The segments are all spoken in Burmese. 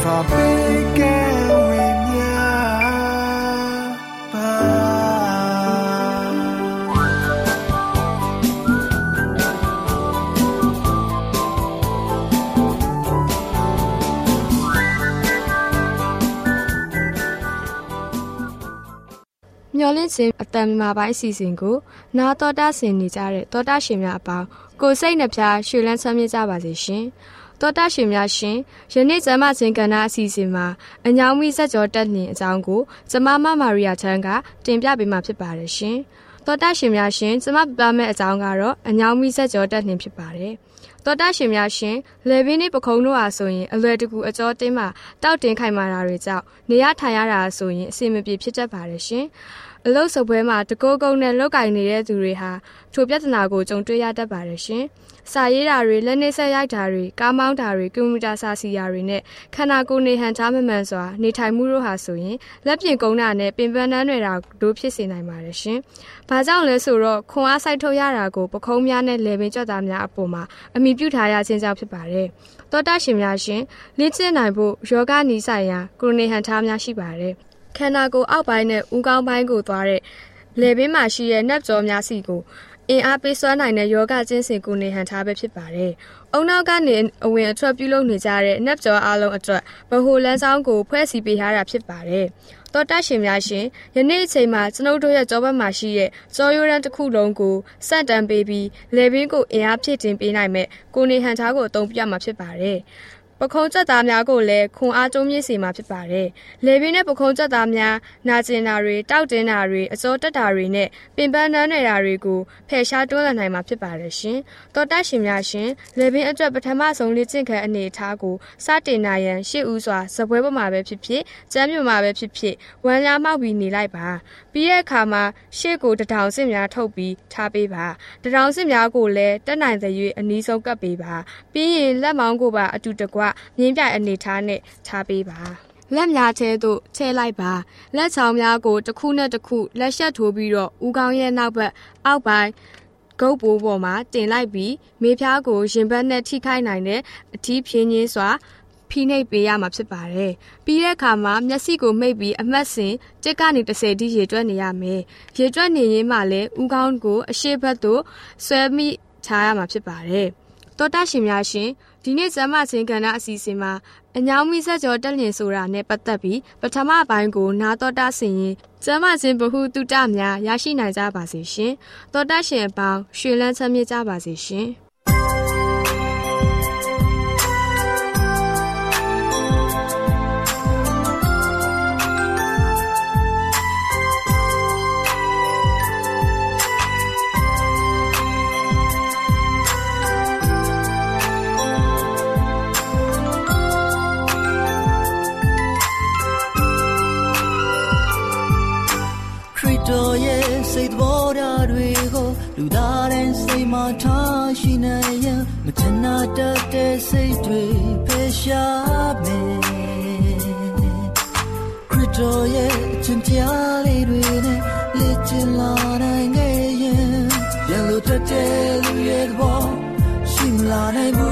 များစွာပေးကဲဝေမြပါမျော်လင့်ခြင်းအတန်မာပိုင်းအစီအစဉ်ကို နာတော်တာဆင်နေကြတဲ့တောတာရှင်များအပေါင်းကိုစိတ်နှပြရွှေလန်းချမ်းမြေ့ကြပါစေရှင်။ တောတာရှင်များရှင်ယနေ့ကျမချင်းကဏ္ဍအစီအစဉ်မှာအညောင်မီဆက်ကြောတက်နှင်အကြောင်းကိုကျမမမာရီယာချန်ကတင်ပြပေးမှာဖြစ်ပါတယ်ရှင်တောတာရှင်များရှင်ကျမပြမယ့်အကြောင်းကတော့အညောင်မီဆက်ကြောတက်နှင်ဖြစ်ပါတယ်တော်တာရှင်များရှင်လေဘင်းနဲ့ပခုံးတို့ဟာဆိုရင်အလွယ်တကူအကျော်တင်းမှတောက်တင်ခိုင်မာတာတွေကြောင့်နေရထိုင်ရတာဆိုရင်အဆင်မပြေဖြစ်တတ်ပါတယ်ရှင် အလုတ်စပွဲမှာတကိုးကုန်းနဲ့လောက်ကင်နေတဲ့သူတွေဟာထိုပြဿနာကိုကြုံတွေ့ရတတ်ပါတယ်ရှင်။စာရေးတာတွေလက်နှိပ်ဆက်ရိုက်တာတွေကားမောင်းတာတွေကွန်ပျူတာစာစီယာတွေနဲ့ခန္ဓာကိုယ်နေဟန်ချမမှန်စွာနေထိုင်မှုတို့ဟာဆိုရင်လက်ပြင်ကုန်းတာနဲ့ပင်ပန်းနှမ်းတွေတာတို့ဖြစ်စေနိုင်ပါတယ်ရှင်။ဘာကြောင့်လဲဆိုတော့ခွန်အားစိုက်ထုတ်ရတာကိုပခုံးများနဲ့လေပင်ကြွသားများအပေါ်မှာအမိပြုထားရခြင်းကြောင့်ဖြစ်ပါတယ်။သောတာရှင်များရှင်လေ့ကျင့်နိုင်ဖို့ယောဂနီးဆိုင်ရာကိုနေဟန်ထားများရှိပါတယ်။ ခန္ဓာကိုယ်အောက်ပိုင်းနဲ့ဦးခေါင်းပိုင်းကိုသွားတဲ့လေပင်မှာရှိတဲ့နှက်ကြောများစီကိုအင်အားပေးစွမ်းနိုင်တဲ့ယောဂကျင့်စဉ်ကိုနေဟန်ထားပဲဖြစ်ပါတယ်။အုံနောက်ကနေအဝင်အထွက်ပြုလုပ်နေကြတဲ့နှက်ကြောအားလုံးအတွက်ဗဟိုလမ်းဆောင်ကိုဖွဲ့စည်းပေးထားတာဖြစ်ပါတယ်။တော်တရှင်များရှင်ယနေ့အချိန်မှာကျွန်ုပ်တို့ရဲ့ကြောဘက်မှာရှိတဲ့ကြောရိုးရန်တစ်ခုလုံးကိုစက်တန်ပေးပြီးလေဘင်းကိုအင်အားဖြည့်တင်ပေးနိုင်မဲ့ကိုနေဟန်ထားကိုအသုံးပြမှာဖြစ်ပါတယ်။ ပခုံးကြက်သားများကိုလည်းခွန်အားကျုံးမြင့်စေမှာဖြစ်ပါတယ်။လေပင်နဲ့ပခုံးကြက်သားများနာကျင်တာတွေတောက်တင်းတာတွေအစောတက်တာတွေနဲ့ပင်ပန်းနှမ်းနေတာတွေကိုဖယ်ရှားတွန်းလှန်နိုင်မှာဖြစ်ပါတယ်ရှင်။တော်တက်ရှင်များရှင်လေပင်အတွက်ပထမဆုံးလေ့ကျင့်ခန်းအနေအထားကိုစတင်နိုင်ရန်ရှေ့ဦးစွာဇပွဲပေါ်မှာပဲဖြစ်ဖြစ်ကျမ်းမြို့မှာပဲဖြစ်ဖြစ်ဝမ်းလာမောက်ပြီးနေလိုက်ပါ။ပြီးတဲ့အခါမှာရှေ့ကိုတထောင်စစ်များထုတ်ပြီးထားပေးပါ။တထောင်စစ်များကိုလည်းတက်နိုင်သရွေ့အနည်းဆုံးကပ်ပေးပါ။ပြီးရင်လက်မောင်းကိုပါအတူတကွမြင်းပြိုင်အနေထားနဲ့ထားပေးပါလက်များထဲသို့ချဲလိုက်ပါလက်ချောင်းများကိုတစ်ခုနဲ့တစ်ခုလက်ရှက်ထိုးပြီးတော့ဦးခေါင်းရဲ့နောက်ဘက်အောက်ပိုင်းဂုတ်ပိုးပေါ်မှာတင်လိုက်ပြီးမေဖျားကိုရင်ဘတ်နဲ့ထိခိုက်နိုင်တဲ့အထီးဖြင်းချင်းစွာဖိနှိပ်ပေးရမှာဖြစ်ပါတယ်။ပြီးတဲ့အခါမှာမျက်စိကိုမှိတ်ပြီးအမှတ်စဉ်တစ်ကနေ30တိရေတွက်နေရမယ်။ရေတွက်နေရင်မှလည်းဥကောင်းကိုအရှိဘက်သို့ဆွဲမိထားရမှာဖြစ်ပါတယ်။တောတာရှင်များရှင် ဒီနေ့ဇမချင်းကဏ္ဍအစီအစဉ်မှာအညောင်းမိဆက်ကျော်တက်လျင်ဆိုတာနဲ့ပတ်သက်ပြီးပထမပိုင်းကိုနာတော်တာဆင်ရင်ဇမချင်းဘဟုတုတများရရှိနိုင်ကြပါစေရှင်။တောတာရှင်အပေါင်းရွှေလန်းချမ်းမြေ့ကြပါစေရှင်။ တတ်တဲ့စိတ်တွေဖယ်ရှားမယ်ခရစ်တော်ရဲ့အချင်းတရားလေးတွေနဲ့လက်ချင်လာနိုင်ခဲ့ရင်ရန်လို့တတ်တဲ့လူရဲ့ဘောရှိမလာနိုင်ဘူး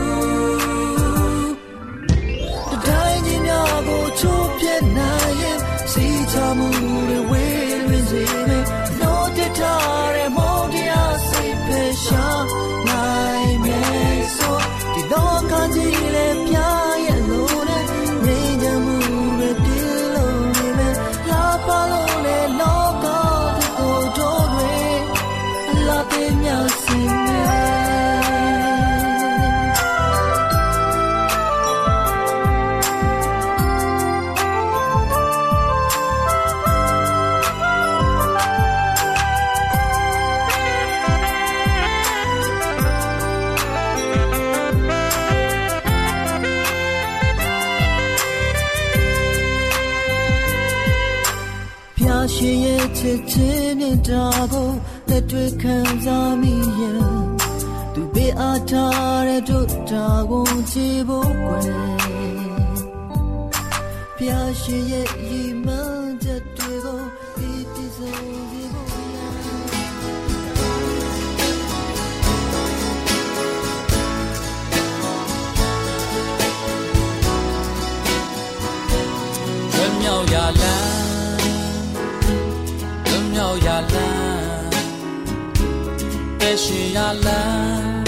ရှိရလန်း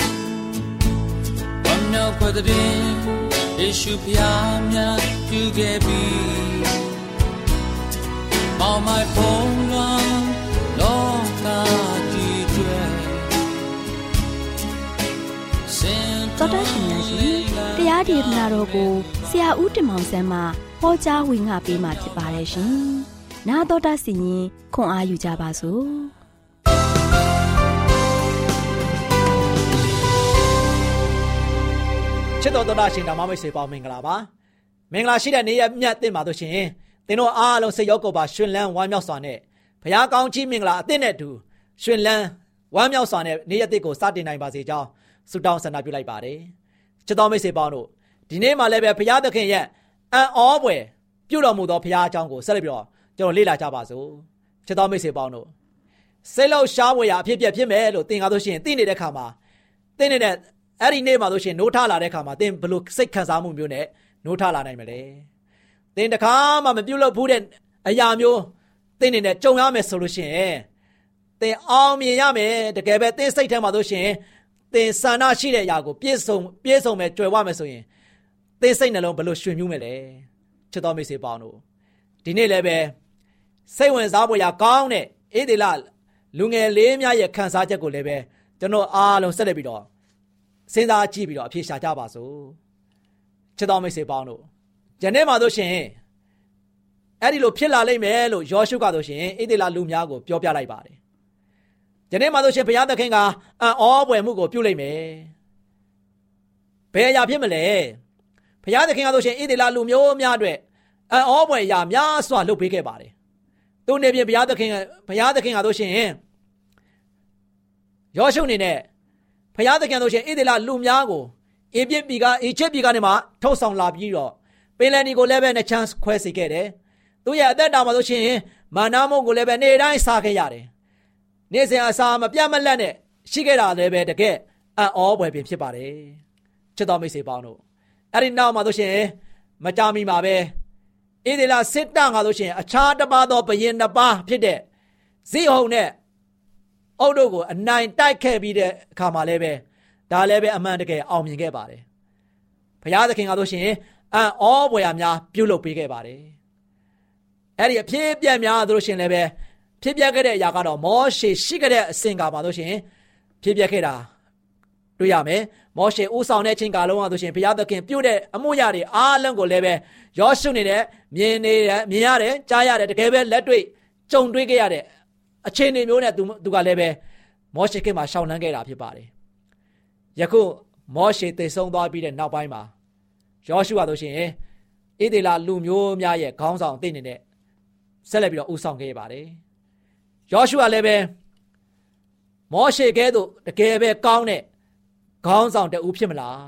ဝမ်းမြောက်ခွက်တဲ့ယေရှုဖျားများပြုခဲ့ပြီမောင်မိုင်ဖုံးလွန်လောကကြီးကျွဲစင် သောတာရှင်များရှင်တရားဒေသနာတော်ကိုဆရာဦးတင်မောင်ဆန်းမှဟောကြားဝင်ငါပေးมาဖြစ်ပါတယ်ရှင်။나သောတာစီရင်ခွန်အားယူကြပါစို့။ ချစ်တော်သောတာရှင်ဓမ္မမိတ်ဆွေပေါင်းမင်္ဂလာပါမင်္ဂလာရှိတဲ့နေ့ရက်မြတ်တင်ပါတို့ရှင်သင်တို့အားလုံးစိတ်ရောကိုယ်ပါရှင်လန်းဝမ်းမြောက်စွာနဲ့ဘုရားကောင်းကြီးမင်္ဂလာအသစ်နဲ့အတူရှင်လန်းဝမ်းမြောက်စွာနဲ့နေ့ရက်တစ်ကိုစတင်နိုင်ပါစေကြောင်းဆုတောင်းဆန္ဒပြုလိုက်ပါတယ်ချစ်တော်မိတ်ဆွေပေါင်းတို့ဒီနေ့မှလည်းပဲဘုရားသခင်ရဲ့အံ့ဩဖွယ်ပြုတော်မူသောဘုရားအကြောင်းကိုဆက်လက်ပြီးတော့ကျွန်တော်လေ့လာကြပါစို့ချစ်တော်မိတ်ဆွေပေါင်းတို့စိတ်လောက်ရှားဝယ်ရာအဖြစ်ပြက်ဖြစ်မယ်လို့သင်ကားလို့ရှိရင်သိနေတဲ့ခါမှာသင်နေတဲ့ အဲ့ဒီနေ့မှာလို့ရှိရင်နိုးထလာတဲ့ခါမှာသင်ဘလို့စိတ်ခံစားမှုမျိုးနဲ့နိုးထလာနိုင်မလဲသင်တခါမှမပြုတ်လို့ဘူးတဲ့အရာမျိုးသင်နေနဲ့ကြုံရမယ်ဆိုလို့ရှိရင်သင်အောင်မြင်ရမယ်တကယ်ပဲသင်စိတ်ထဲမှာလို့ရှိရင်သင်ဆန္ဒရှိတဲ့အရာကိုပြည့်စုံပြည့်စုံမယ်ကြွယ်ဝမယ်ဆိုရင်သင်စိတ်နှလုံးဘလို့ရွှင်မြူးမယ်လဲချစ်တော်မိတ်ဆွေပေါင်းတို့ဒီနေ့လည်းပဲစိတ်ဝင်စားဖို့ရကောင်းတဲ့အေးဒီလလူငယ်လေးများရဲ့ခံစားချက်ကိုလည်းပဲကျွန်တော်အားလုံးဆက်လက်ပြီးတော့ စဉ်းစားကြည့်ပြီးတော့အဖြေရှာကြပါစို့ချစ်တော်မိတ်ဆွေပေါင်းတို့ယနေ့မှတို့ရှင်အဲ့ဒီလိုဖြစ်လာလိမ့်မယ်လို့ယောရှုကတို့ရှင်အေးဒီလလူများကိုပြောပြလိုက်ပါတယ်ယနေ့မှတို့ရှင်ဘုရားသခင်ကအံ့ဩပွေမှုကိုပြုလိမ့်မယ်ဘယ်အရာဖြစ်မလဲဘုရားသခင်ကတို့ရှင်အေးဒီလလူမျိုးများအတွက်အံ့ဩပွေအရာများစွာလုပ်ပေးခဲ့ပါတယ်သူနေပြင်ဘုရားသခင်ဘုရားသခင်ကတို့ရှင်ယောရှုအနေနဲ့ ဖျားသခင်တို့ရှင်ဣသေလလူများကိုအေပြစ်ပြည်ကအေချစ်ပြည်ကနေမှထုတ်ဆောင်လာပြီးတော့ပင်လယ်နီကိုလည်းပဲနှစ်ချမ်းခွဲစေခဲ့တယ်။သူရဲ့အသက်တာမှာဆိုရှင်မာနာမုံကိုလည်းပဲနေ့တိုင်းစားခဲ့ရတယ်။နေ့စဉ်အစာမပြတ်မလတ်နဲ့ရှိခဲ့တာလည်းပဲတကယ်အံ့ဩဖွယ်ပင်ဖြစ်ပါတယ်။ချစ်တော်မိတ်ဆွေပေါင်းတို့အဲ့ဒီနောက်မှာဆိုရှင်မကြမီမှာပဲဣသေလစစ်တငါဆိုရှင်အခြားတစ်ပါးသောဘယင်နှစ်ပါးဖြစ်တဲ့ဇိဟုန်နဲ့ အုတ်တို့ကိုအနိုင်တိုက်ခဲ့ပြီးတဲ့အခါမှာလည်းပဲဒါလည်းပဲအမှန်တကယ်အောင်မြင်ခဲ့ပါတယ်ဘုရားသခင်ကဆိုရှင်အံ့ဩဖွယ်ရာများပြုလုပ်ပေးခဲ့ပါတယ်အဲ့ဒီအဖြစ်အပျက်များဆိုလို့ရှင်လည်းပဲဖြစ်ပျက်ခဲ့တဲ့အရာကတော့မောရှေရှိခဲ့တဲ့အစဉ်ကာပါဆိုရှင်ဖြစ်ပျက်ခဲ့တာတွေ့ရမယ်မောရှေဦးဆောင်တဲ့အချိန်ကာလုံးကဆိုရှင်ဘုရားသခင်ပြုတဲ့အမှုရာတွေအားလုံးကိုလည်းပဲယောရှုနေတဲ့မြင်နေမြင်ရတယ်ကြားရတယ်တကယ်ပဲလက်တွေ့ကြုံတွေ့ခဲ့ရတဲ့ အခြေအနေမျိုးနဲ့သူသူကလည်းပဲမောရှေခင်မှာရှောင်လန်းခဲ့တာဖြစ်ပါတယ်ယခုမောရှေတည်ဆုံးသွားပြီးတဲ့နောက်ပိုင်းမှာယောရှုကဆိုရှင်ဣသေလလူမျိုးများရဲ့ခေါင်းဆောင်အသိနေနဲ့ဆက်လက်ပြီးတော့ဦးဆောင်ခဲ့ပါတယ်ယောရှုကလည်းပဲမောရှေကဲသို့တကယ်ပဲကောင်းတဲ့ခေါင်းဆောင်တဦးဖြစ်မလား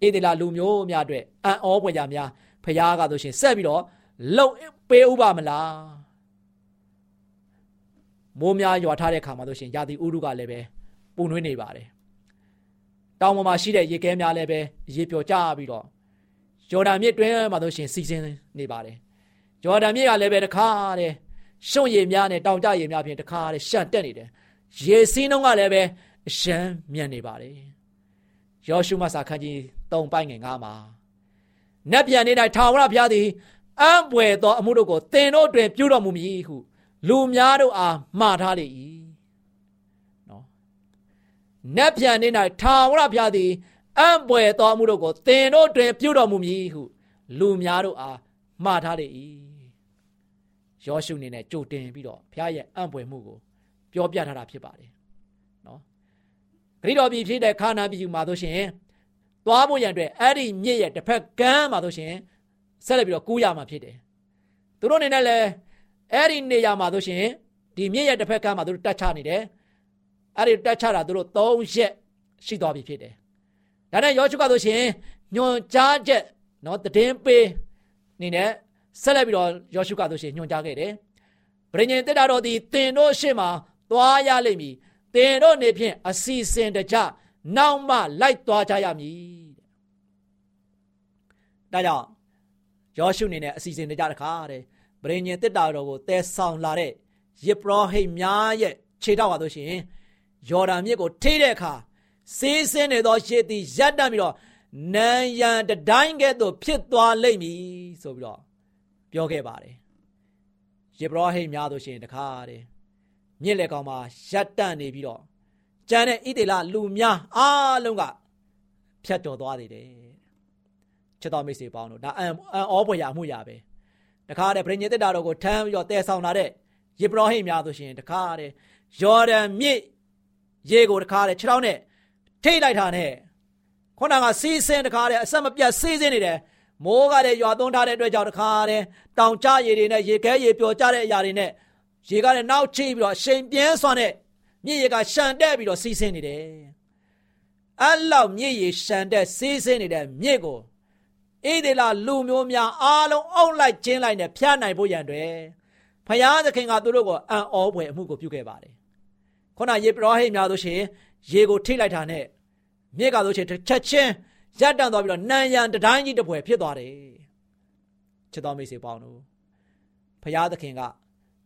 ဣသေလလူမျိုးများအတွက်အံ့ဩဖွယ်ကြများဖခင်ကဆိုရှင်ဆက်ပြီးတော့လှုပ်ပေးဥပါမလား မိုးများရွာထားတဲ့ခါမှာဆိုရှင်ယာတိဥရုကလည်းပဲပူနွေးနေပါတယ်တောင်ပေါ်မှာရှိတဲ့ရေခဲများလည်းပဲရေပျော်ကျပြီးတော့ဂျော်ဒန်မြစ်တွင်းမှာဆိုရှင်စီစဉ်နေပါတယ်ဂျော်ဒန်မြစ်ကလည်းပဲတခါတည်းရှုံရည်များနဲ့တောင်ကျရည်များဖြင့်တခါတည်းရှန့်တက်နေတယ်ရေစင်းနှုံးကလည်းပဲအရှမ်းမြန်နေပါတယ်ယောရှုမစာခန်းကြီး3ပိုင်းငယ်9မှာနတ်ပြန်နေ၌ထာဝရဘုရားသည်အံ့ပွေသောအမှုတို့ကိုသင်တို့တွင်ပြုတော်မူမည်ဟု လူများတို့အားမှားထားလေ၏နော်နတ်ပြန်နေ၌ထာဝရဘုရားသည်အံ့ပွေသောအမှုတို့ကိုသင်တို့တွင်ပြုတော်မူမည်ဟုလူများတို့အားမှားထားလေ၏ယောရှုအနေနဲ့ကြိုတင်ပြီးတော့ဘုရားရဲ့အံ့ပွေမှုကိုပြောပြထားတာဖြစ်ပါတယ်နော်ဂရိတော်ပြည်ဖြစ်တဲ့ခါနာပြည်မှာဆိုရှင်သွားဖို့ရန်အတွက်အဲ့ဒီမြစ်ရဲ့တစ်ဖက်ကမ်းမှာဆိုရှင်ဆက်လက်ပြီးတော့ကူးရမှာဖြစ်တယ်သူတို့အနေနဲ့လည်း အဲ့ဒီနေရာမှာဆိုရှင်ဒီမြစ်ရဲ့တစ်ဖက်ကမ်းမှာသူတို့တက်ချနေတယ်အဲ့ဒီတက်ချတာသူတို့၃ရက်ရှိသွားပြီဖြစ်တယ်ဒါနဲ့ယောရှုကဆိုရှင်ညွန်ကြားချက်နော်တည်င်းပေးနေနဲ့ဆက်လက်ပြီးတော့ယောရှုကဆိုရှင်ညွန်ကြားခဲ့တယ်ဗြိဉ္ဉ်တက်တာတော်ဒီတင်တို့ရှေ့မှာသွားရလိမ့်မည်တင်တို့နေဖြင့်အစီစင်တကြနောက်မှလိုက်သွားကြရမည်တဲ့ဒါကြောင့်ယောရှုအနေနဲ့အစီအစဉ်တကြတခါတဲ့ ဗြိဉ္ဉ်တစ်တာတော်ကိုတဲဆောင်လာတဲ့ယေဘရဟိတ်များရဲ့ခြေထောက်ပါလို့ရှိရင်ယော်ဒန်မြစ်ကိုထိတဲ့အခါစေးစင်းနေသောရှေ့သည်ရပ်တန့်ပြီးတော့နံရံတတိုင်းကဲ့သို့ဖြစ်သွားလိမ့်မည်ဆိုပြီးတော့ပြောခဲ့ပါတယ်ယေဘရဟိတ်များဆိုရှင်တခါတဲ့မြစ်လေကောင်မှာရပ်တန့်နေပြီးတော့ကျန်တဲ့ဣတေလလူများအားလုံးကဖြတ်တော်သွားသေးတယ်ချစ်တော်မိတ်ဆွေပေါင်းတို့ဒါအံဩဖွယ်ရမှုရပဲ တခါတည်းဗြိဉ္ဉ်တက်တာတော်ကိုထမ်းပြီးတော့တဲဆောင်လာတဲ့ယေဘရဟိများဆိုရှင်တခါတည်းယော်ဒန်မြစ်ရေကိုတခါတည်းခြေထောက်နဲ့ထိတ်လိုက်တာနဲ့ခုနကစီးစင်းတခါတည်းအဆက်မပြတ်စီးစင်းနေတယ်မိုးကလည်းရွာသွန်းထားတဲ့အတွက်ကြောင့်တခါတည်းတောင်ကျရေတွေနဲ့ရေခဲရေပျော်ကျတဲ့အရာတွေနဲ့ရေကလည်းနောက်ချိပြီးတော့ရှိန်ပြင်းစွာနဲ့မြစ်ရေကရှန်တက်ပြီးတော့စီးဆင်းနေတယ်အဲ့လောက်မြစ်ရေရှန်တက်စီးဆင်းနေတဲ့မြစ်ကို ဣဒေလာလူမျိုးများအားလုံးအုံလိုက်ကျင်းလိုက်နဲ့ဖျားနိုင်ဖို့ရန်အတွက်ဖယားသခင်ကသူတို့ကိုအံ့ဩဖွယ်အမှုကိုပြုခဲ့ပါတယ်ခုနယေဘရဟိများဆိုရှင်ရေကိုထိလိုက်တာနဲ့မြစ်ကဆိုရှင်ချက်ချင်းရပ်တန့်သွားပြီးတော့နံရံတတိုင်းကြီးတစ်ပွဲဖြစ်သွားတယ်ချစ်တော်မိတ်ဆွေပေါင်းတို့ဖယားသခင်က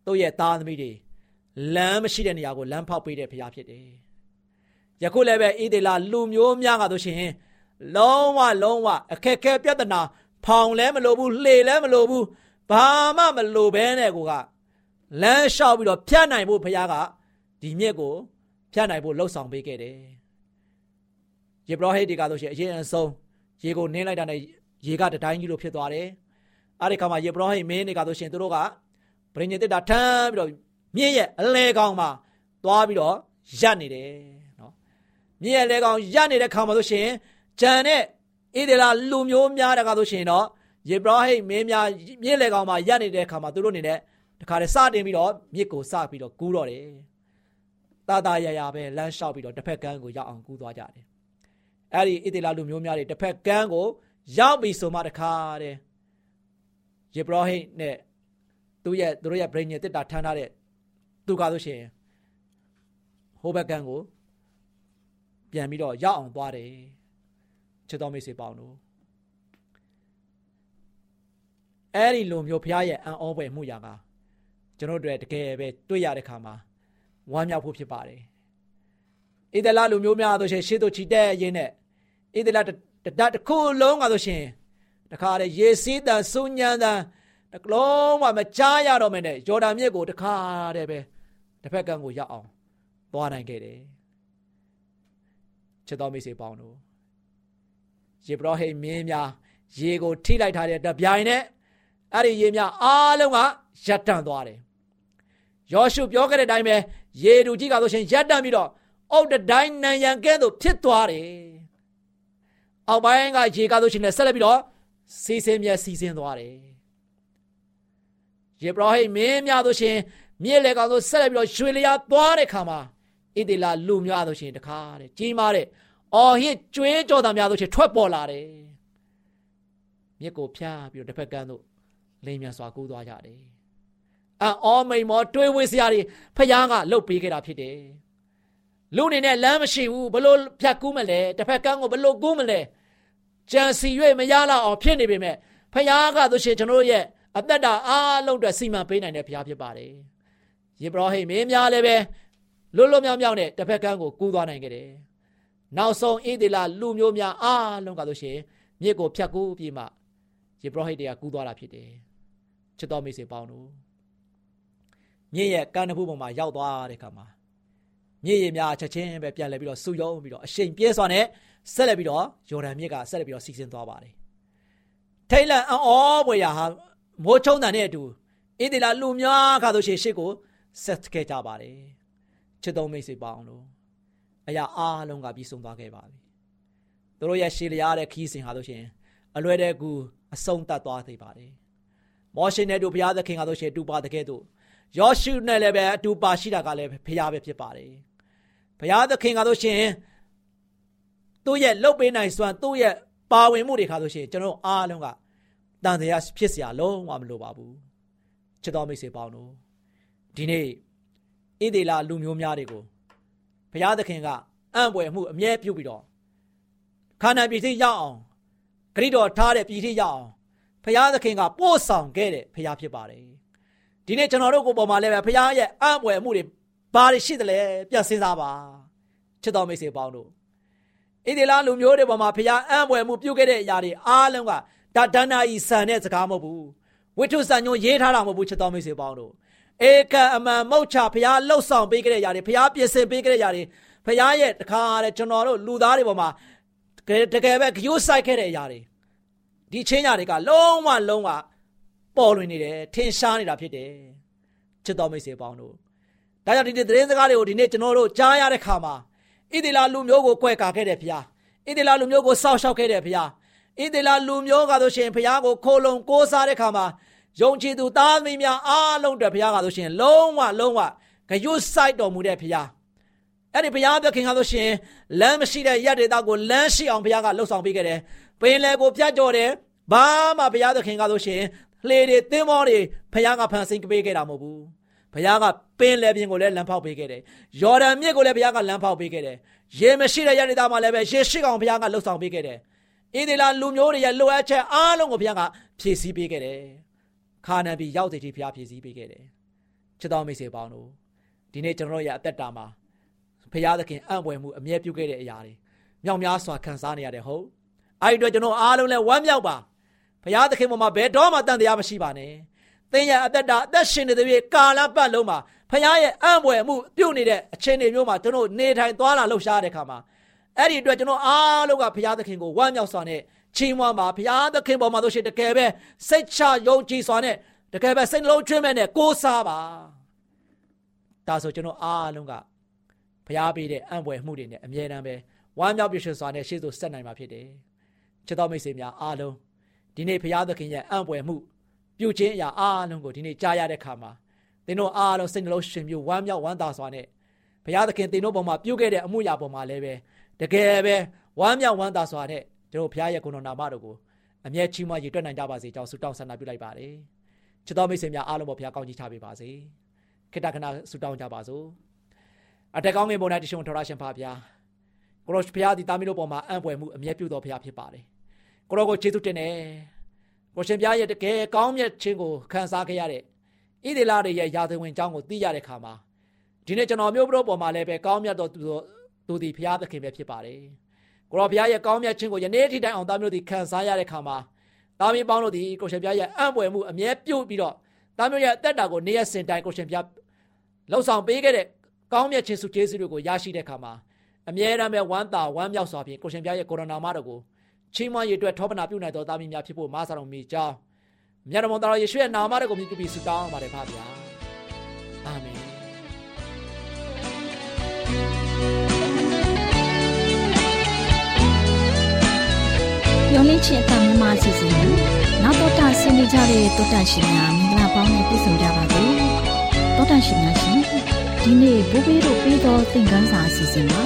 သူ့ရဲ့သားသမီးတွေလမ်းမရှိတဲ့နေရာကိုလမ်းဖောက်ပေးတဲ့ဘုရားဖြစ်တယ်။ယခုလည်းပဲဣသေလလူမျိုးများကဆိုရှင် လုံးဝလုံးဝအခက်ခဲပြဿနာ ဖောင်လည်းမလိုဘူးလှေလည်းမလိုဘူးဘာမှမလိုဘဲနဲ့ကိုကလမ်းလျှောက်ပြီးတော့ဖြတ်နိုင်ဖို့ဘုရားကဒီမြစ်ကိုဖြတ်နိုင်ဖို့လှုပ်ဆောင်ပေးခဲ့တယ်။ယေဘရဟိတ်တွေကဆိုရှင်အရင်အဆုံးရေကိုနင်းလိုက်တာနဲ့ရေကတတိုင်းကြီးလိုဖြစ်သွားတယ်။အဲဒီခါမှာယေဘရဟိတ်မင်းတွေကဆိုရှင်သူတို့ကပရိညတိတာထမ်းပြီးတော့မြင့်ရဲ့အလဲကောင်မှာသွားပြီးတော့ရပ်နေတယ်နော်မြင့်ရဲ့လဲကောင်ရပ်နေတဲ့ခါမှာဆိုရှင် ဂျန်နဲ့ဣဒေလာလူမျိုးများတကားဆိုရှင်တော့ယေဘရဟိတ်မင်းများမြင့်လဲကောင်မှာရပ်နေတဲ့ခါမှာသူတို့နေနဲ့တခါတည်းစတင်ပြီးတော့မြစ်ကိုစပြီးတော့ကူးတော့တယ်တာတာရရပဲလမ်းလျှောက်ပြီးတော့တစ်ဖက်ကမ်းကိုရောက်အောင်ကူးသွားကြတယ်အဲ့ဒီဣသေလလူမျိုးများတွေတစ်ဖက်ကမ်းကိုရောက်ပြီဆိုမှတခါတည်းယေဘရဟိတ်နဲ့သူ့ရဲ့သူတို့ရဲ့ brain နဲ့တစ်တာထမ်းထားတဲ့သူကဆိုရှင်ဟိုဘက်ကန်းကိုပြန်ပြီးတော့ရောက်အောင်သွားတယ် ချစ်တော်မိတ်ဆွေပေါင်းတို့အဲ့ဒီလိုမျိုးဘုရားရဲ့အံ့ဩဖွယ်မှုရာကကျွန်တော်တို့တကယ်ပဲတွေ့ရတဲ့ခါမှာဝမ်းမြောက်ဖို့ဖြစ်ပါတယ်ဣသလလူမျိုးများဆိုရှင်ရှေ့သို့ချီတက်ရင်းနဲ့ဣသလတတတစ်ခုလုံးကဆိုရှင်တခါလေရေစီးတန်စုညံတန်တကလုံးမှမကြားရတော့မယ်နဲ့ယော်ဒန်မြစ်ကိုတခါတည်းပဲတစ်ဖက်ကန်းကိုရောက်အောင်သွားနိုင်ခဲ့တယ်ချစ်တော်မိတ်ဆွေပေါင်းတို့ ယေဘရဟိမင်းများရေကိုထိလိုက်ထားတဲ့တပြိုင်နဲ့အဲ့ဒီရေများအားလုံးကရပ်တန့်သွားတယ်ယောရှုပြောခဲ့တဲ့အတိုင်းပဲရေတူကြီးကဆိုရှင်ရပ်တန့်ပြီးတော့အုတ်တိုင်းနံရံကဲသို့ဖြစ်သွားတယ်အောက်ပိုင်းကရေကဆိုရှင်လည်းဆက်လက်ပြီးတော့စီစင်းမြဲစီစင်းသွားတယ်ယေဘရဟိမင်းများဆိုရှင်မြစ်လေကောင်ဆိုဆက်လက်ပြီးတော့ရွှေလျာသွားတဲ့ခါမှာဣတိလာလူများဆိုရှင်တခါတဲ့ကြီးမားတဲ့ အော်ဟစ်ကျွေးကြော်သားများဆိုရှင်ထွက်ပေါ်လာတယ်မြစ်ကိုဖျားပြီးတော့တစ်ဖက်ကန်းသို့လိမ်မြန်စွာကူးသွားကြတယ်။အော်မိန်မောတွေးဝေးစရာတွေဖျားကလှုပ်ပေးခဲ့တာဖြစ်တယ်။လူအနေနဲ့လမ်းမရှိဘူးဘလို့ဖြတ်ကူးမလဲတစ်ဖက်ကန်းကိုဘလို့ကူးမလဲကြံစီ၍မရလောက်အောင်ဖြစ်နေပေမဲ့ဖျားကဆိုရှင်ကျွန်တော်ရဲ့အသက်တာအားလုံးအတွက်စီမံပေးနိုင်တဲ့ဖျားဖြစ်ပါတယ်။ယေဘရဟိမင်းများလည်းပဲလွတ်လွတ်မြောက်မြောက်နဲ့တစ်ဖက်ကန်းကိုကူးသွားနိုင်ခဲ့တယ်။ နောက်ဆုံးဣသေလလူမျိုးများအားလုံးကဆိုရှင်မြစ်ကိုဖြတ်ကူးပြီးမှယေဘရဟိတ်တွေကကူးသွားတာဖြစ်တယ်ချစ်တော်မိတ်ဆွေပေါင်းတို့မြင့်ရဲ့ကမ်းတစ်ခုပေါ်မှာရောက်သွားတဲ့ခါမှာမြင့်ရည်များချက်ချင်းပဲပြန်လဲပြီးတော့ဆူယုံပြီးတော့အရှိန်ပြဲစွာနဲ့ဆက်လက်ပြီးတော့ယော်ဒန်မြစ်ကဆက်လက်ပြီးတော့စီစဉ်သွားပါတယ်ထိတ်လန့်အော်ဘွေရဟာမိုးချုံတန်တဲ့အတူဣသေလလူများခါဆိုရှင်ရှစ်ကိုဆက်ခဲ့ကြပါတယ်ချစ်တော်မိတ်ဆွေပေါင်းတို့ အရာအားလုံးကပြီးဆုံးသွားခဲ့ပါပြီတို့ရဲ့ရှေးလျားတဲ့ခီးစဉ်ဟာဆိုရှင်အလွယ်တဲ့ကူအဆုံးတတ်သွားသေးပါတယ်။မောရှေနဲ့တို့ဘုရားသခင်ကဆိုရှင်တူပါတကယ်တို့ယောရှုနဲ့လည်းပဲအတူပါရှိတာကလည်းဘုရားပဲဖြစ်ပါတယ်။ဘုရားသခင်ကဆိုရှင်သူ့ရဲ့လှုပ်ပေးနိုင်စွမ်းသူ့ရဲ့ပါဝင်မှုတွေခါဆိုရှင်ကျွန်တော်အားလုံးကတန်တရားဖြစ်เสียလုံးဝမလိုပါဘူး။ချစ်တော်မိတ်ဆွေပေါင်းတို့ဒီနေ့ဣသေလလူမျိုးများတွေကို ဘုရားသခင်ကအံ့ဖွယ်မှုအမြဲပြုပြီးတော့ခန္ဓာပြည်သိရောက်အောင်ဂရိတော်ထားတဲ့ပြည်ထိရအောင်ဖရာသခင်ကပို့ဆောင်ခဲ့တဲ့ဖရာဖြစ်ပါတယ်ဒီနေ့ကျွန်တော်တို့ကိုပေါ်မှာလည်းပဲဖရာရဲ့အံ့ဖွယ်မှုတွေဘာတွေရှိသလဲပြန်စဉ်းစားပါချစ်တော်မိတ်ဆွေပေါင်းတို့ဣဒေလာလူမျိုးတွေပေါ်မှာဖရာအံ့ဖွယ်မှုပြုခဲ့တဲ့အရာတွေအားလုံးကဒါဒဏ္ဍာဤဆန်တဲ့စကားမဟုတ်ဘူးဝိထုဆန်ညွန်ရေးထားတာမဟုတ်ဘူးချစ်တော်မိတ်ဆွေပေါင်းတို့ ဧကအမှန်မုတ်ချဖရာလှုပ်ဆောင်ပေးခဲ့တဲ့အရာတွေဖရာပြင်ဆင်ပေးခဲ့တဲ့အရာတွေဖရာရဲ့တခါတဲ့ကျွန်တော်တို့လူသားတွေပေါ်မှာတကယ်ပဲဂယုဆိုင်ခဲ့တဲ့အရာတွေဒီချင်းညာတွေကလုံးဝလုံးဝပေါ်လွင်နေတယ်ထင်ရှားနေတာဖြစ်တယ်ချစ်တော်မိတ်ဆွေပေါင်းတို့ဒါကြောင့်ဒီနေ့သတင်းစကားတွေကိုဒီနေ့ကျွန်တော်တို့ကြားရတဲ့ခါမှာဣသေလလူမျိုးကိုကွဲကာခဲ့တဲ့ဘုရားဣသေလလူမျိုးကိုစောက်ရှောက်ခဲ့တဲ့ဘုရားဣသေလလူမျိုးကဆိုရှင်ဘုရားကိုခိုလုံကိုးစားတဲ့ခါမှာ ယုံကြည်သူသားသမီးများအားလုံးအတွက်ဘုရားကဆိုရှင်လုံးဝလုံးဝဂယုစိုက်တော်မူတဲ့ဘုရားအဲ့ဒီဘုရားသခင်ကဆိုရှင်လမ်းမရှိတဲ့ရက်ဒေတာကိုလမ်းရှိအောင်ဘုရားကလှုပ်ဆောင်ပေးခဲ့တယ်ပင်လယ်ကိုပြတ်ကြော်တယ်ဘာမှဘုရားသခင်ကဆိုရှင်လှေတွေသင်းမောတွေဘုရားကဖန်ဆင်းပေးခဲ့တာမဟုတ်ဘူးဘုရားကပင်လယ်ပြင်ကိုလည်းလမ်းဖောက်ပေးခဲ့တယ်ယော်ဒန်မြစ်ကိုလည်းဘုရားကလမ်းဖောက်ပေးခဲ့တယ်ရေမရှိတဲ့ရတဲ့သားမှာလည်းပဲရေရှိကောင်ဘုရားကလှုပ်ဆောင်ပေးခဲ့တယ်ဣဒေလာလူမျိုးတွေရဲ့လိုအပ်ချက်အားလုံးကိုဘုရားကဖြည့်ဆည်းပေးခဲ့တယ် ခါနန်ပြည်ရောက်တဲ့ဒီဘုရားဖြည့်ဆည်းပေးခဲ့တယ်ချစ်တော်မိတ်ဆွေပေါင်းတို့ဒီနေ့ကျွန်တော်ရဲ့အသက်တာမှာဘုရားသခင်အံ့ဖွယ်မှုအမြဲပြုခဲ့တဲ့အရာတွေမြောက်များစွာခံစားနေရတယ်ဟုတ်အဲ့ဒီအတွက်ကျွန်တော်အားလုံးလည်းဝမ်းမြောက်ပါဘုရားသခင်ပေါ်မှာဘယ်တော့မှတန်တရားမရှိပါနဲ့သင်ရဲ့အသက်တာအသက်ရှင်နေတဲ့ပြည်ကာလပတ်လုံးမှာဘုရားရဲ့အံ့ဖွယ်မှုပြုတ်နေတဲ့အချိန်တွေမျိုးမှာကျွန်တော်နေထိုင်သွားလာလှုပ်ရှားတဲ့ခါမှာ အဲ့ဒီအတွက်ကျွန်တော်အားလုံးကဘုရားသခင်ကိုဝမ်းမြောက်စွာနဲ့ချီးမွမ်းပါဘုရားသခင်ပေါ်မှာဆိုရှင်တကယ်ပဲစိတ်ချယုံကြည်စွာနဲ့တကယ်ပဲစိတ်နှလုံးကျွမ်းမဲ့နဲ့ကိုးစားပါဒါဆိုကျွန်တော်အားလုံးကဘုရားပေးတဲ့အံ့ဖွယ်မှုတွေနဲ့အမြဲတမ်းပဲဝမ်းမြောက်ပြည့်စုံစွာနဲ့ရှေ့သို့ဆက်နိုင်မှာဖြစ်တယ်ချစ်တော်မိတ်ဆွေများအားလုံးဒီနေ့ဘုရားသခင်ရဲ့အံ့ဖွယ်မှုပြုခြင်းအရာအားလုံးကိုဒီနေ့ကြားရတဲ့ခါမှာသင်တို့အားလုံးစိတ်နှလုံးရှင်ပြဝမ်းမြောက်ဝမ်းသာစွာနဲ့ဘုရားသခင်သင်တို့ပေါ်မှာပြုခဲ့တဲ့အမှုရာပေါ်မှာလည်းပဲ တကယ်ပဲဝမ်းမြောက်ဝမ်းသာစွာနဲ့ကျွန်တော်ဘုရားရဲ့ကိုယ်တော်နာမတော်ကိုအမြဲချီးမွမ်းရည်တွက်နိုင်ကြပါစေကြောင်းဆုတောင်းဆန္ဒပြုလိုက်ပါတယ်ချစ်တော်မိတ်ဆွေများအားလုံးပေါ်ဘုရားကောင်းကြီးချပေးပါစေခေတ္တခဏဆုတောင်းကြပါစို့အတက်ကောင်းငယ်ပေါ်၌တရှင်ထော်ရရှင်ဖာဘုရားကိုရောဘုရားဒီတာမီတို့ပေါ်မှာအံ့ဖွယ်မှုအမြဲပြုတော်ဘုရားဖြစ်ပါတယ်ကိုရောကိုကျေးဇူးတင်တယ်ကိုရှင်ဘုရားရဲ့တကယ်ကောင်းမြတ်ခြင်းကိုခံစားခဲ့ရတဲ့ဣဒေလာတွေရဲ့ယာသဝင်အကြောင်းကိုသိရတဲ့ခါမှာဒီနေ့ကျွန်တော်မျိုးဘရောပေါ်မှာလည်းပဲကောင်းမြတ်တော်သူ သူသည်ဘုရားသခင်ပဲဖြစ်ပါတယ်ကိုရောဘုရားရဲ့ကောင်းမြတ်ခြင်းကိုယနေ့ထိတိုင်အောင်သားမျိုးတို့ခံစားရတဲ့ခါမှာသားမင်းပေါင်းတို့သည်ကိုရှင်ဘုရားရဲ့အံ့ဖွယ်မှုအမြဲပြုတ်ပြီးတော့သားမျိုးရဲ့အသက်တာကိုနေ့ရက်စဉ်တိုင်းကိုရှင်ဘုရားလှုပ်ဆောင်ပေးခဲ့တဲ့ကောင်းမြတ်ခြင်းစုကျေးဇူးတွေကိုရရှိတဲ့ခါမှာအမြဲတမ်းပဲဝမ်းသာဝမ်းမြောက်စွာဖြင့်ကိုရှင်ဘုရားရဲ့ကိုရိုနာမတော်ကိုချီးမွမ်းရည်အတွက်ထောပနာပြုနိုင်တော်သားမင်းများဖြစ်ဖို့မားစာတော်မူကြောင်းမြတ်တော်တော်ယေရှုရဲ့နာမတော်ကိုမြည်ပြီးဆုတောင်းပါတယ်ဖပါဗျာအာမင် မျော်လင့်ခြင်းအတမမအစီအစဉ်ကိုနောက်တော့တာဆင်းနေကြတဲ့တောတာရှင်များမင်္ဂလာပေါင်းနဲ့ပြည့်စုံကြပါစေတောတာရှင်များရှင်ဒီနေ့ဘိုးဘေးတို့ပြီးသောသင်ခန်းစာအစီအစဉ်မှာ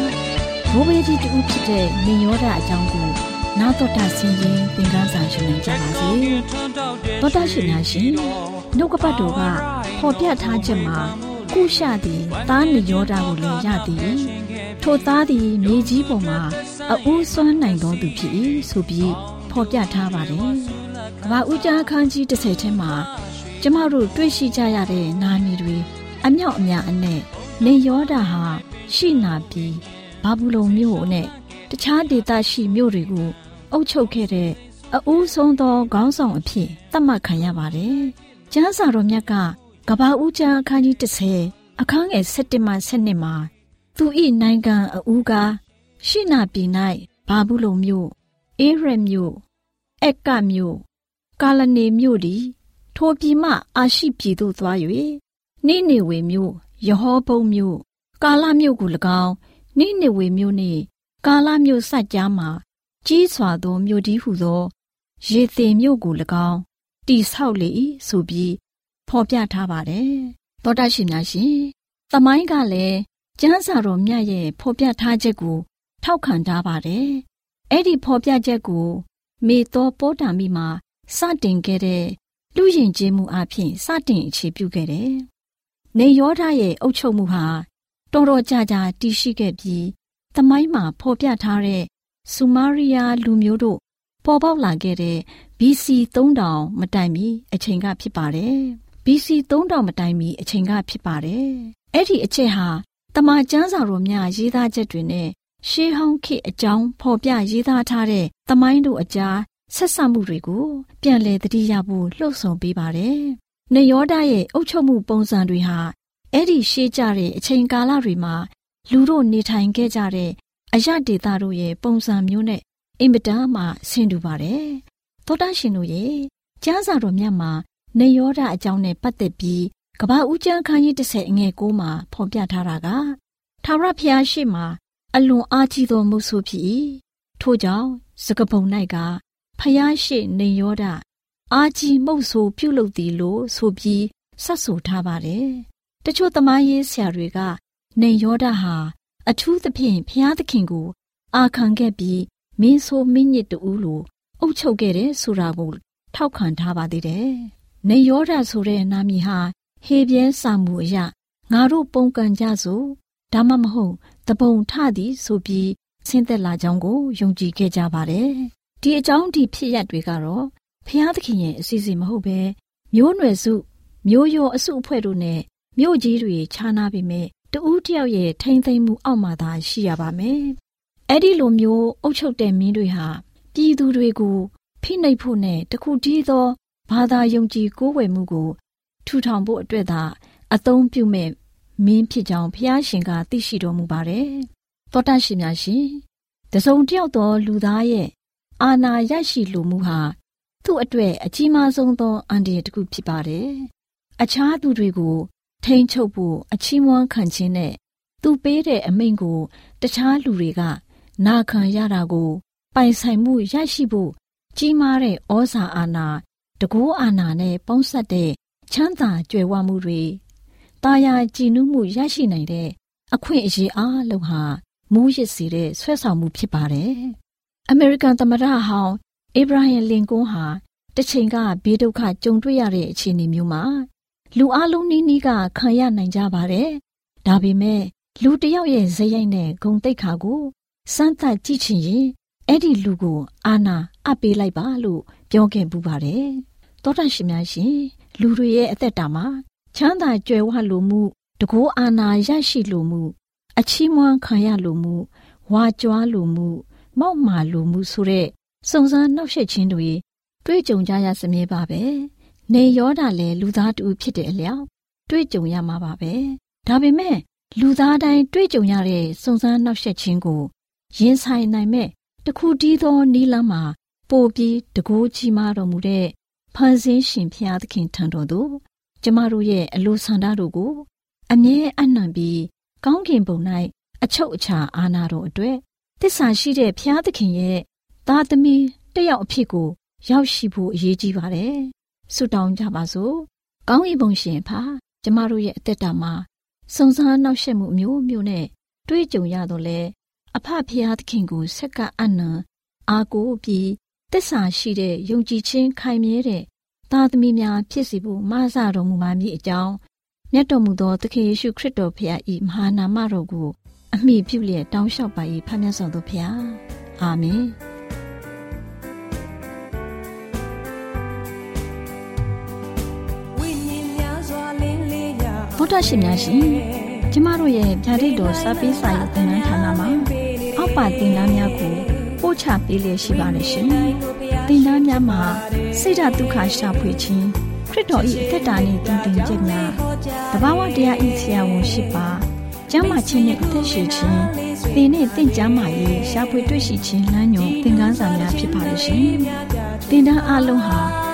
ဘိုးဘေးကြီးတူဖြစ်တဲ့နေရောဓအကြောင်းကိုနောက်တော့တာဆင်းရင်သင်ခန်းစာရှင်နိုင်ကြပါစေတောတာရှင်များရှင်နှုတ်ကပတ်တော်ကပေါ်ပြထားချက်မှာကုရှသည်သားနေရောဓကိုလည်းရသည် ထိုသားသည်မြေကြီးပေါ်မှာအဦးစွမ်းနိုင်သောသူဖြစ်၏ဆိုပြီးဖော်ပြထားပါတယ်။ကမ္ဘာဦးကြားအခန်းကြီး30ထဲမှာကျမတို့တွေ့ရှိကြရတဲ့နာမည်တွေအမြောက်အများအနဲ့နေယောဒဟာရှိနာပြီးဘာဘူးလုံမြို့နဲ့တခြားဒေသရှိမြို့တွေကိုအုပ်ချုပ်ခဲ့တဲ့အဦးဆုံးသောခေါင်းဆောင်အဖြစ်သတ်မှတ်ခံရပါတယ်။ကျမ်းစာတော်မြတ်ကကဘာဦးကျမ်းအခန်းကြီး30အခန်းငယ်7မှ7မှာ သူ၏နိုင်ငံအဦးကားရှိနာပြည်၌ဘာဘူးလုံမြို့အေးရမြို့အက်ကမြို့ကာလနေမြို့သည်ထိုပြည်မှအာရှိပြည်သို့သွား၍နိနေဝေမြို့ယဟောဘုံမြို့ကာလမြို့ကို၎င်းနိနေဝေမြို့နှင့်ကာလမြို့စัจ जा မှာကြီးစွာသောမြို့ဒီဟုသော ရေသေမြို့ကို၎င်းတိဆောက်လေ၏ဆိုပြီးဖော်ပြထားပါတယ်သောတာရှင်များရှင်သမိုင်းကလည်း ကျမ်းစာတော်မြတ်ရဲ့ဖော်ပြထားချက်ကို ထောက်ခံထားပါတယ်အဲ့ဒီဖော်ပြချက်ကို မေသောပိုးတာမိမှာစတင်ခဲ့တဲ့လူယဉ်ကျေးမှုအဖြစ်စတင်အခြေပြုခဲ့တယ်။နေယောဓာရဲ့အုပ်ချုပ်မှုဟာတော်တော်ကြာကြာတည်ရှိခဲ့ပြီးသမိုင်းမှာဖော်ပြထားတဲ့ဆူမာရီယာလူမျိုးတို့ပေါ်ပေါက်လာခဲ့တဲ့ BC 3000မတိုင်မီအချိန်ကဖြစ်ပါတယ်။ BC 3000မတိုင်မီအချိန်ကဖြစ်ပါတယ်။အဲ့ဒီအချက်ဟာ တမန်ကျမ်းစာတော်များရေးသားချက်တွေနဲ့ရှေးဟောင်းခေတ်အကြောင်းဖော်ပြရေးသားထားတဲ့သမိုင်းတို့အကြားဆက်ဆံမှုတွေကို ပြန်လည်သတိရဖို့လှုံ့ဆော်ပေးပါတယ်။နေယောဒရဲ့အုပ်ချုပ်မှုပုံစံတွေဟာအဲ့ဒီရှေးကြတဲ့အချိန်ကာလတွေမှာ လူတို့နေထိုင်ခဲ့ကြတဲ့အရဒေတာတို့ရဲ့ပုံစံမျိုးနဲ့အင်မတန်မှဆင်တူပါတယ်။သောတာရှင်တို့ရဲ့ကျမ်းစာတော်မြတ်မှာနေယောဒအကြောင်းနဲ့ပတ်သက်ပြီး ကဘာဦးကျမ်းခန်းကြီး30အငယ်9မှာဖော်ပြထားတာကထာဝရဘုရားရှိမှအလွန်အားကြီးသောမုတ်ဆိုးဖြစ်၏ထို့ကြောင့်စကပုံ၌ကဖယားရှိနေရောဒအာကြီးမုတ်ဆိုးပြုလုပ်သည်လို့ဆိုပြီးဆက်ဆိုထားပါတယ်တချို့သမားရေးဆရာတွေကနေရောဒဟာအထူးသဖြင့်ဖျားသခင်ကို အာခံခဲ့ပြီးမင်းဆိုးမင်းညစ်တူလို့အုပ်ချုပ်ခဲ့တဲ့ဆိုတာကိုထောက်ခံထားပါသေးတယ်။နေရောဒဆိုတဲ့နာမည်ဟာ ဟေပြဲစာမှုအရငါတို့ပုံကန်ကြစို့ဒါမှမဟုတ်တပုံထသည်ဆိုပြီးဆင်းသက်လာကြောင်းကိုယုံကြည်ခဲ့ကြပါတယ်။ဒီအကြောင်းဒီဖြစ်ရပ်တွေကတော့ဖျားသခင်ရဲ့အစီအစဉ်မဟုတ်ပဲမျိုးနွယ်စုမျိုးရောအစုအဖွဲ့တို့နဲ့မြို့ကြီးတွေခြားနာပြီးမြဲတဦးတယောက်ရဲ့ထိမ့်သိမ့်မှုအောက်မှာသာရှိရပါမယ်။အဲ့ဒီလိုမျိုးအုပ်ချုပ်တဲ့မင်းတွေဟာပြည်သူတွေကိုဖိနှိပ်ဖို့နဲ့တခုတည်းသောဘာသာယုံကြည်ကိုးကွယ်မှုကို ထူထောင်ဖို့အတွက်သာအသုံးပြုမဲ့မင်းဖြစ်ကြောင်းဖျားရှင်ကသိရှိတော်မူပါတယ်။သောတရှင်များရှင်တစုံတယောက်သောလူသားရဲ့အာနာရရှိလိုမှုဟာသူ့အတွက်အကြီးမားဆုံးသောအန္တရာယ်တစ်ခုဖြစ်ပါတယ်။အခြားသူတွေကို ထိန်းချုပ်ဖို့အချီးမွမ်းခံခြင်းနဲ့သူပေးတဲ့အမိန့်ကို တခြားလူတွေကနာခံရတာကို ပိုင်ဆိုင်မှုရရှိဖို့ကြီးမားတဲ့ဩဇာအာဏာတကောအာဏာနဲ့ပေါင်းစပ်တဲ့ ချမ်းသာကြွယ်ဝမှုတွေတာယာကြည်နူးမှုရရှိနိုင်တဲ့အခွင့်အရေးအားလုံးဟာမူးယစ်စေတဲ့ဆွဲဆောင်မှုဖြစ်ပါတယ်။အမေရိကန်သမ္မတဟောင်းအေဗရာဟင်လင်ကွန်းဟာတစ်ချိန်ကဘေးဒုက္ခကြုံတွေ့ရတဲ့အခြေအနေမျိုးမှာလူအလုံးနီးနီးကခံရနိုင်ကြပါတယ်။ဒါပေမဲ့လူတယောက်ရဲ့ဇယိုက်နဲ့ဂုံတိတ်ခါကိုစမ်းသပ်ကြည့်ချင်ရင်အဲ့ဒီလူကိုအာနာအပ်ပေးလိုက်ပါလို့ပြောခဲ့ပူပါတယ်။သောတာရှင်များရှင် လူတွေရဲ့အသက်တာမှာချမ်းသာကြွယ်ဝလိုမှုတကိုးအာနာရရှိလိုမှု အချီးမွမ်းခံရလိုမှုဝါကြွားလိုမှု မောက်မာလိုမှုဆိုတဲ့စုံစမ်းနှောက်ယှက်ခြင်းတွေတွေ့ကြုံကြရစမြဲပါပဲနေရောတာလည်းလူသားတူဖြစ်တဲ့အလျောက်တွေ့ကြုံရမှာပါပဲဒါပေမဲ့လူသားတိုင်းတွေ့ကြုံရတဲ့စုံစမ်းနှောက်ယှက်ခြင်းကိုရင်ဆိုင်နိုင်မဲ့တခုတည်းသောနီလန်းမှာပို့ပြီးတကိုးကြီးမားတော်မူတဲ့ ဖန်ဆင်းရှင်ဖျားသခင်ထံတော်သို့ကျမတို့ရဲ့အလိုဆန္ဒတို့ကို အမြဲအနှံပြီးကောင်းကင်ဘုံ၌အချုပ်အခြာအာဏာတော်အတွက်တစ္ဆာရှိတဲ့ဖျားသခင်ရဲ့သားသမီးတယောက်အဖြစ်ကို ရောက်ရှိဖို့အရေးကြီးပါတယ်။ဆုတောင်းကြပါစို့။ကောင်းကင်ဘုံရှင်ဖာကျမတို့ရဲ့အသက်တာမှာစုံစမ်းနှောက်ယှက်မှုမျိုးမျိုးနဲ့တွေ့ကြုံရတော့လေအဖဖျားသခင်ကိုဆက်ကအနံအာကိုပြီး တစ္ဆာရှိတဲ့ယုံကြည်ခြင်းခိုင်မြဲတဲ့သားသမီးများဖြစ်စီဖို့မဆတော်မူပါမည်အကြောင်းမြတ်တော်မူသောသခင်ယေရှုခရစ်တော်ဖခင်၏မဟာနာမတော်ကိုအမိပြုလျက်တောင်းလျှောက်ပါ၏ဖခင်ဆောင်တော်ဖခင်အာမင်ဗုဒ္ဓရှင်များရှင်ကျမတို့ရဲ့ဗျာဒိတ်တော်စပေးစာရေးသင်တန်းဌာနမှာအောက်ပါသင်တန်းများကို ပို့ချပေးလျက်ရှိပါတယ်ရှင်သင်တန်းများမှာဆိဒ္ဓတုခရှာဖွေခြင်းခရစ်တော်၏အသက်တာနှင့်တည်တည်ခြင်းများတဘာဝတရားဤဆရာဝန်ရှိပါကျမ်းမာခြင်းနဲ့အသက်ရှိခြင်းသင်နဲ့တင့်ကြမာရေးရှားဖွေတွေ့ရှိခြင်းလမ်းညွန်သင်ခန်းစာများဖြစ်ပါလိမ့်ရှင်သင်တန်းအလုံးဟာအ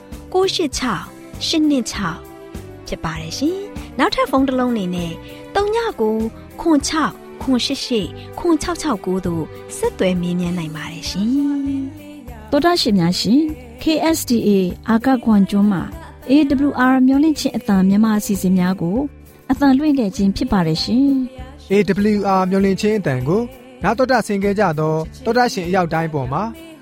986 126ဖြစ်ပါတယ်ရှင်နောက်ထပ်ဖုန်းတစ်လုံးနေနဲ့39ကို06 988 9669တို့ဆက်သွယ်မြင်းမြန်းနိုင်ပါတယ်ရှင်တော်တာရှင်များရှင် KSTA အာကခွန်ကျွန်းမှာ AWR မျိုးလင့်ချင်းအတံမြန်မာအစီအစဉ်များကိုအတံလွှင့်ခဲ့ခြင်းဖြစ်ပါတယ်ရှင်။ AWR မျိုးလင့်ချင်းအတံကိုနာတော်တာဆင် गे ကြတော့တော်တာရှင်အရောက်တိုင်းပေါ်မှာ